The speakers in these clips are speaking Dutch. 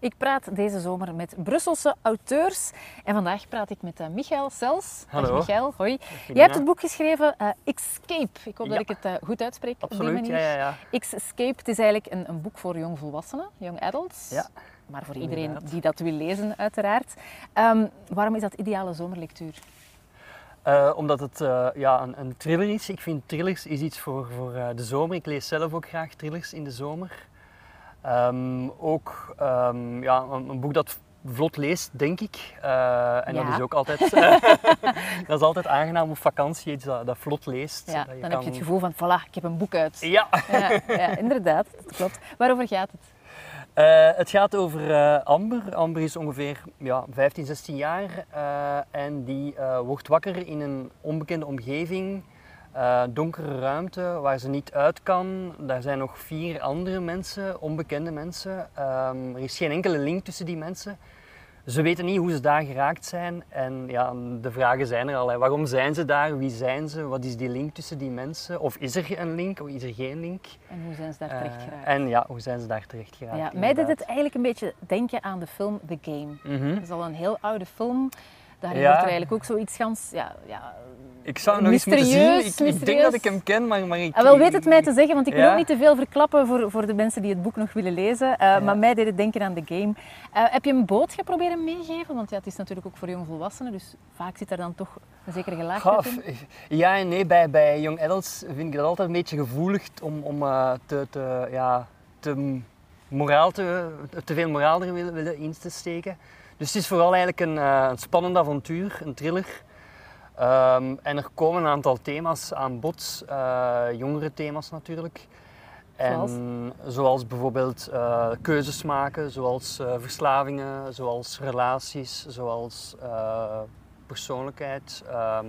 Ik praat deze zomer met Brusselse auteurs. En vandaag praat ik met uh, Michael Sels. Hallo. Dag Michael, hoi. Jij hebt het boek geschreven uh, Escape. Ik hoop Ja. dat ik het uh, goed uitspreek Absoluut, op die manier. ja, ja, ja. Escape, het is eigenlijk een, een boek voor jongvolwassenen, young adults. Ja, Maar voor iedereen inderdaad. die dat wil lezen, uiteraard. Ehm, waarom is dat ideale zomerlectuur? Eh, omdat het eh, ja, een, een thriller is. Ik vind thrillers is iets voor, voor eh, de zomer. Ik lees zelf ook graag thrillers in de zomer. Ehm, ook ehm, ja, een, een boek dat vlot leest, denk ik. Eh, en Ja. dat is ook altijd, eh, dat is altijd aangenaam op vakantie, iets dat, dat vlot leest. Ja, dat dan je heb kan- je het gevoel van, voilà, ik heb een boek uit. Ja, Ja, ja, inderdaad, dat klopt. Waarover gaat het? Eh, het gaat over Amber. Amber is ongeveer ja, 15, 16 jaar en die wordt wakker in een onbekende omgeving, eh, donkere ruimte waar ze niet uit kan. Daar zijn nog vier andere mensen, onbekende mensen. Ehm, er is geen enkele link tussen die mensen. Ze weten niet hoe ze daar geraakt zijn en ja, de vragen zijn er al. hè. Waarom zijn ze daar? Wie zijn ze? Wat is die link tussen die mensen? Of is er een link of is er geen link? En hoe zijn ze daar Eh, terecht geraakt? en ja, hoe zijn ze daar terecht geraakt? ja, mij deed het eigenlijk een beetje denken aan de film The Game. Mhm. Dat is al een heel oude film. Daarin Ja. wordt er eigenlijk ook zoiets gans... Ja, ja, Ik zou hem nog eens moeten zien. Ik, ik denk dat ik hem ken, maar, maar ik... Ah, wel weet het mij te zeggen, want ik wil Ja. ook niet te veel verklappen voor, voor de mensen die het boek nog willen lezen. Eh, Maar mij deed het denken aan The Game. Eh, heb je een boodschap proberen meegeven? Want ja, het is natuurlijk ook voor jongvolwassenen, dus vaak zit daar dan toch een zekere gelaagdheid in. Ja en nee, bij, bij young adults vind ik dat altijd een beetje gevoelig om, om eh, te, te, ja, te, moraal te, te veel moraal er willen, willen in te steken. Dus het is vooral eigenlijk een, eh, een spannend avontuur, een thriller. Ehm, en er komen een aantal thema's aan bod, eh, jongere thema's natuurlijk. En Zoals? zoals bijvoorbeeld eh, keuzes maken, zoals verslavingen, zoals relaties, zoals persoonlijkheid, ehm,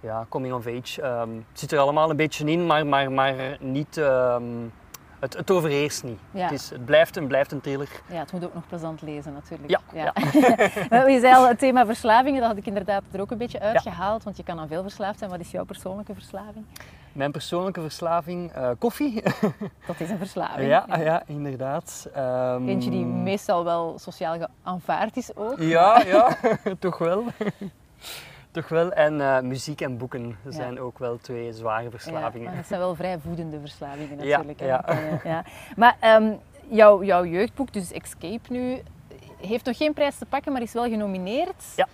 ja, coming of age. ehm, het zit er allemaal een beetje in, maar, maar, maar niet, het, het overheerst niet. Ja. Het, is, het blijft, een, blijft een thriller. Ja, het moet ook nog plezant lezen natuurlijk. Ja, Maar je zei al, het thema verslavingen, dat had ik inderdaad er ook een beetje uitgehaald, want je kan aan veel verslaafd zijn. Wat is jouw persoonlijke verslaving? Mijn persoonlijke verslaving, eh, koffie. Dat is een verslaving. ja, ja, inderdaad. Ehm, Eentje die meestal wel sociaal geaanvaard is ook. Ja, ja, toch wel. Toch wel. En eh, muziek en boeken zijn ook wel twee zware Ja, verslavingen. maar dat zijn wel vrij voedende verslavingen Ja, natuurlijk. ja. Ja. Maar ehm, jouw, jouw jeugdboek, dus Escape nu, heeft nog geen prijs te pakken, maar is wel genomineerd Ja.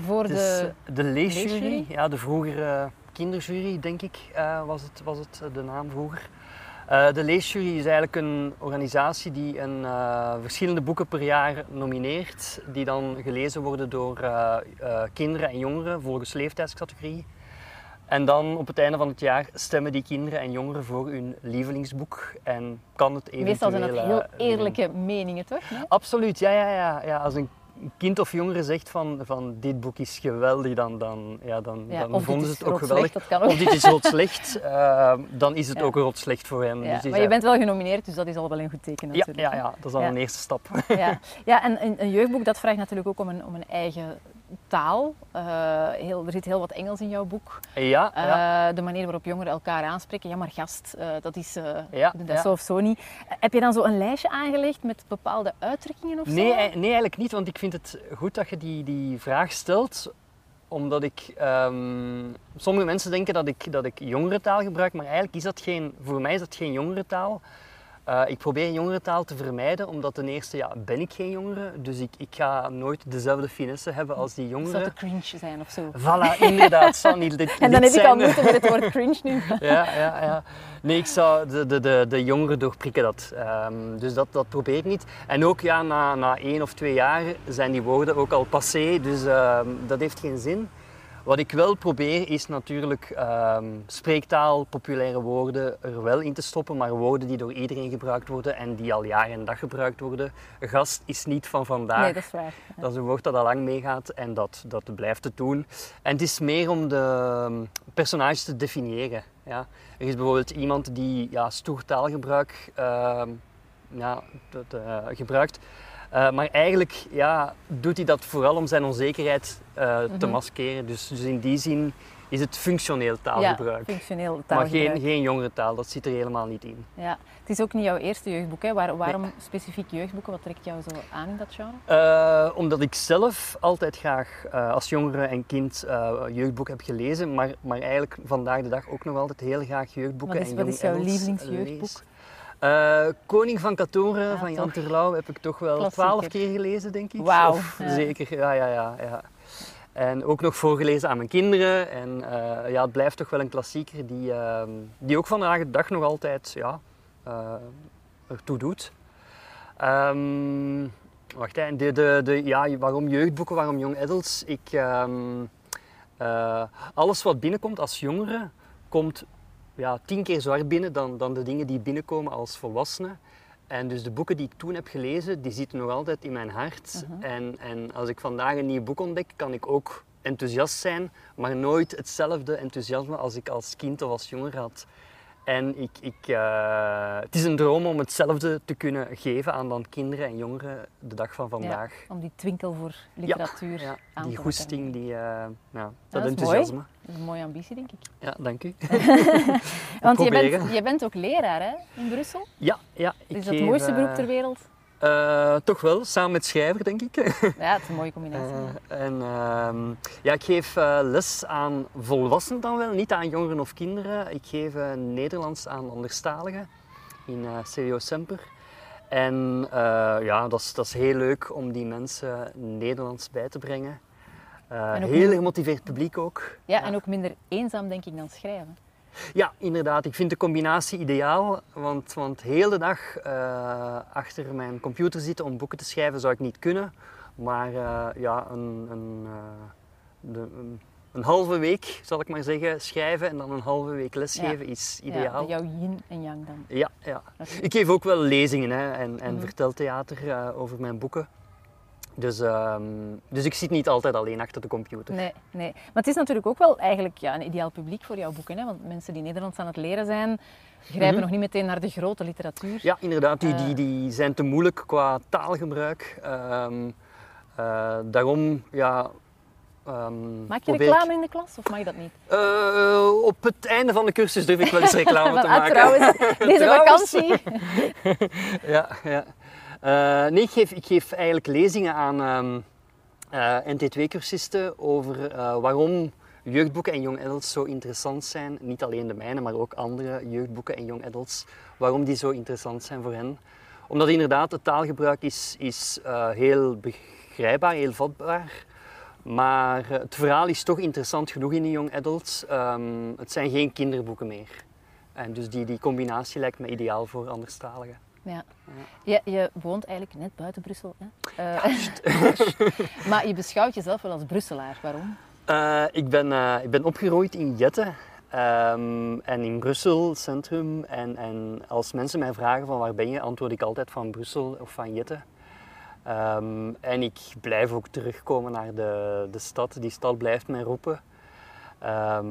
voor de... eh, de leesjury, leesjury? ja, de vroegere kinderjury, denk ik, eh, was, het, was het de naam vroeger. Eh, de leesjury is eigenlijk een organisatie die een, eh, verschillende boeken per jaar nomineert, die dan gelezen worden door eh, kinderen en jongeren volgens leeftijdscategorie. En dan op het einde van het jaar stemmen die kinderen en jongeren voor hun lievelingsboek en kan het eventueel... Meestal zijn dat heel eerlijke meningen, toch? Nee? Absoluut, ja, ja, ja, ja. Als een kind of jongere zegt van, van dit boek is geweldig, dan, dan, ja, dan, Ja, dan vonden ze het ook geweldig. Dat kan ook. Of dit is rot slecht, eh, dan is het Ja. ook rot slecht voor hen. Ja, Dus maar je bent wel genomineerd, dus dat is al wel een goed teken natuurlijk. ja, ja, dat is al een eerste stap. Ja, ja en een, een jeugdboek dat vraagt natuurlijk ook om een, om een eigen taal. Eh, heel, er zit heel wat Engels in jouw boek. Ja, Eh, ja. De manier waarop jongeren elkaar aanspreken. Ja, maar gast, eh, dat is Ja, dat zo of zo niet. Heb je dan zo een lijstje aangelegd met bepaalde uitdrukkingen of Nee, zo? nee, eigenlijk niet, want ik vind het goed dat je die, die vraag stelt. Omdat ik... ehm, sommige mensen denken dat ik, dat ik jongerentaal gebruik, maar eigenlijk is dat geen... Voor mij is dat geen jongerentaal. Eh, ik probeer jongerentaal te vermijden, omdat ten eerste ja, ben ik geen jongere. Dus ik, ik ga nooit dezelfde finesse hebben als die Het zou jongeren. te cringe zijn of zo. Voilà, inderdaad. Zal niet dit, En dan heb ik al moeite met het woord cringe nu. Ja, ja, ja. Nee, ik zou de, de, de, de jongeren doorprikken dat. Ehm, dus dat, dat probeer ik niet. En ook ja, na, na één of twee jaar zijn die woorden ook al passé, dus ehm, dat heeft geen zin. Wat ik wel probeer is natuurlijk ehm, spreektaal, populaire woorden er wel in te stoppen, maar woorden die door iedereen gebruikt worden en die al jaar en dag gebruikt worden. Gast is niet van vandaag. Nee, dat is waar. Ja. Dat is een woord dat al lang meegaat en dat, dat blijft het doen. En het is meer om de ehm, personages te definiëren. Ja. Er is bijvoorbeeld iemand die ja, stoer taalgebruik ehm, ja, dat, eh, gebruikt. Eh, maar eigenlijk ja, doet hij dat vooral om zijn onzekerheid eh, te Mhm. maskeren. Dus, dus in die zin is het functioneel Ja, taalgebruik. functioneel maar taalgebruik. geen, geen jongere taal, dat zit er helemaal niet in. Ja. Het is ook niet jouw eerste jeugdboek. Hè? Waar- waarom specifiek jeugdboeken? Wat trekt jou zo aan in dat genre? Eh, omdat ik zelf altijd graag als jongere en kind jeugdboek heb gelezen, maar, maar eigenlijk vandaag de dag ook nog altijd heel graag jeugdboeken Wat is- en wat is jouw lievelingsjeugdboek? Eh, Koning van Katoren van Jan toch. Terlouw heb ik toch wel twaalf keer gelezen, denk ik. Wauw, ja. Zeker, ja, ja, ja, ja. En ook nog voorgelezen aan mijn kinderen. En eh, ja, het blijft toch wel een klassieker die, ehm, die ook vandaag de dag nog altijd ja, eh, ertoe doet. Ehm, wacht, hè, de, de, de, ja, waarom jeugdboeken, waarom young adults? Ik, ehm, eh, alles wat binnenkomt als jongere, komt ja, tien keer zwaar binnen dan, dan de dingen die binnenkomen als volwassene. En dus de boeken die ik toen heb gelezen, die zitten nog altijd in mijn hart. Mhm. en, en als ik vandaag een nieuw boek ontdek, kan ik ook enthousiast zijn, maar nooit hetzelfde enthousiasme als ik als kind of als jonger had. En ik, ik, eh, het is een droom om hetzelfde te kunnen geven aan dan kinderen en jongeren de dag van vandaag. Om die twinkel voor literatuur Ja, aan te die goesting, die, ja, dat, dat enthousiasme. Dat is een mooie ambitie, denk ik. Ja, dank u. Want je bent, je bent ook leraar hè, in Brussel. Ja, ja. Ik is dat het mooiste eh, beroep ter wereld? Eh, toch wel, samen met schrijver, denk ik. Ja, het is een mooie combinatie. Eh, en ehm, ja, ik geef eh, les aan volwassenen dan wel, niet aan jongeren of kinderen. Ik geef Nederlands aan anderstaligen in CWO Semper. En ja, dat is, dat is heel leuk om die mensen Nederlands bij te brengen. Heel gemotiveerd publiek ook. ja, en ook minder eenzaam, denk ik, dan schrijven. Ja, inderdaad. Ik vind de combinatie ideaal, want, want heel de dag eh, achter mijn computer zitten om boeken te schrijven zou ik niet kunnen. Maar eh, ja, een, een, eh, de, een, een halve week, zal ik maar zeggen, schrijven en dan een halve week lesgeven is Ja, ideaal. jouw yin en yang dan. Ja, ja. Ik geef ook wel lezingen hè, en, en verteltheater eh, over mijn boeken. Dus, ehm, dus ik zit niet altijd alleen achter de computer. Nee, nee. Maar het is natuurlijk ook wel eigenlijk ja, een ideaal publiek voor jouw boeken. Hè? Want mensen die Nederlands aan het leren zijn, grijpen Mhm. nog niet meteen naar de grote literatuur. Ja, inderdaad, die, die, Eh. die zijn te moeilijk qua taalgebruik. Ehm, eh, daarom, ja. ehm, Maak je reclame ik- in de klas of mag je dat niet? Eh, op het einde van de cursus durf ik wel eens reclame te ah, maken. trouwens, deze vakantie. ja, ja. Eh, nee, ik geef, ik eigenlijk lezingen aan ehm, eh, NT2-cursisten over eh, waarom jeugdboeken en young adults zo interessant zijn. Niet alleen de mijne, maar ook andere jeugdboeken en young adults. Waarom die zo interessant zijn voor hen. Omdat inderdaad het taalgebruik is, is heel begrijpbaar, heel vatbaar. Maar het verhaal is toch interessant genoeg in de young adults. Ehm, het zijn geen kinderboeken meer. En dus die, die combinatie lijkt me ideaal voor anderstaligen. Ja. Je, je woont eigenlijk net buiten Brussel. Hè? Eh, maar je beschouwt jezelf wel als Brusselaar. Waarom? Eh, ik, ben, eh, ik ben opgegroeid in Jette ehm, en in Brussel, centrum. En, en als mensen mij vragen van waar ben je, antwoord ik altijd van Brussel of van Jette. Ehm, en ik blijf ook terugkomen naar de, de stad. Die stad blijft mij roepen. Ehm,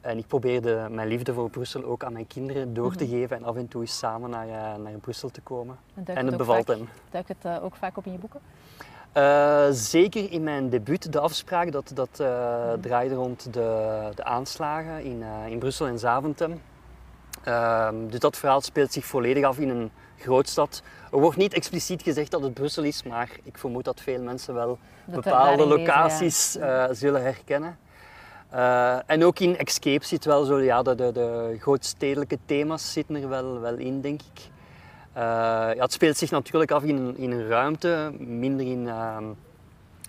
en ik probeer de, mijn liefde voor Brussel ook aan mijn kinderen door te Mhm. geven en af en toe eens samen naar, eh, naar Brussel te komen. En En het bevalt vaak, hen. Duikt het eh, ook vaak op in je boeken? Eh, zeker in mijn debuut, de afspraak, dat, dat Mhm. draaide rond de, de aanslagen in, in Brussel en Zaventem. Ehm, dus dat verhaal speelt zich volledig af in een grootstad. Er wordt niet expliciet gezegd dat het Brussel is, maar ik vermoed dat veel mensen wel Dat bepaalde daarin lezen, ja. locaties zullen herkennen. Eh, en ook in Escape zit wel zo, ja, de, de, de grootstedelijke thema's zitten er wel, wel in, denk ik. Eh, ja, het speelt zich natuurlijk af in een, in een ruimte, minder in ehm,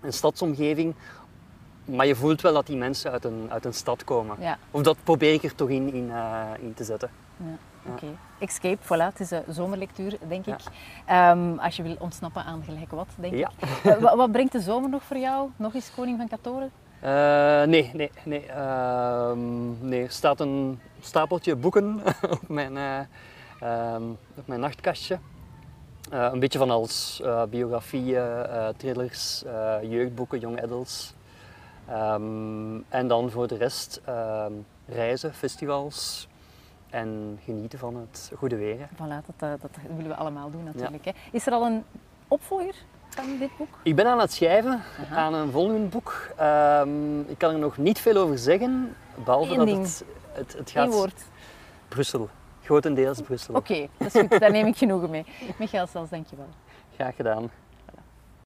een stadsomgeving. Maar je voelt wel dat die mensen uit een, uit een stad komen. Ja, Of dat probeer ik er toch in, in, eh, in te zetten. ja. Oké. Escape, voilà, het is een zomerlectuur, denk Ja. ik. Ehm, als je wil ontsnappen aan gelijk wat, denk Ja. ik. Eh, wa- wat brengt de zomer nog voor jou? Nog eens Koning van Katoren? Eh, nee, nee, nee. Ehm, nee. Er staat een stapeltje boeken op mijn, eh, ehm, op mijn nachtkastje. Eh, een beetje van alles. biografieën, thrillers, jeugdboeken, young adults. Ehm, en dan voor de rest reizen, festivals en genieten van het goede weer. hè. Voilà, dat, dat willen we allemaal doen natuurlijk. Hè. Is er al een opvolger dit boek? Ik ben aan het schrijven aan een volgend boek. Ehm, ik kan er nog niet veel over zeggen, behalve Eén dat ding. het, het, het Eén gaat woord. Brussel. Grotendeels Brussel. Oké, dat is goed. Daar neem ik genoegen mee. Michael Stels, dankjewel. Graag gedaan.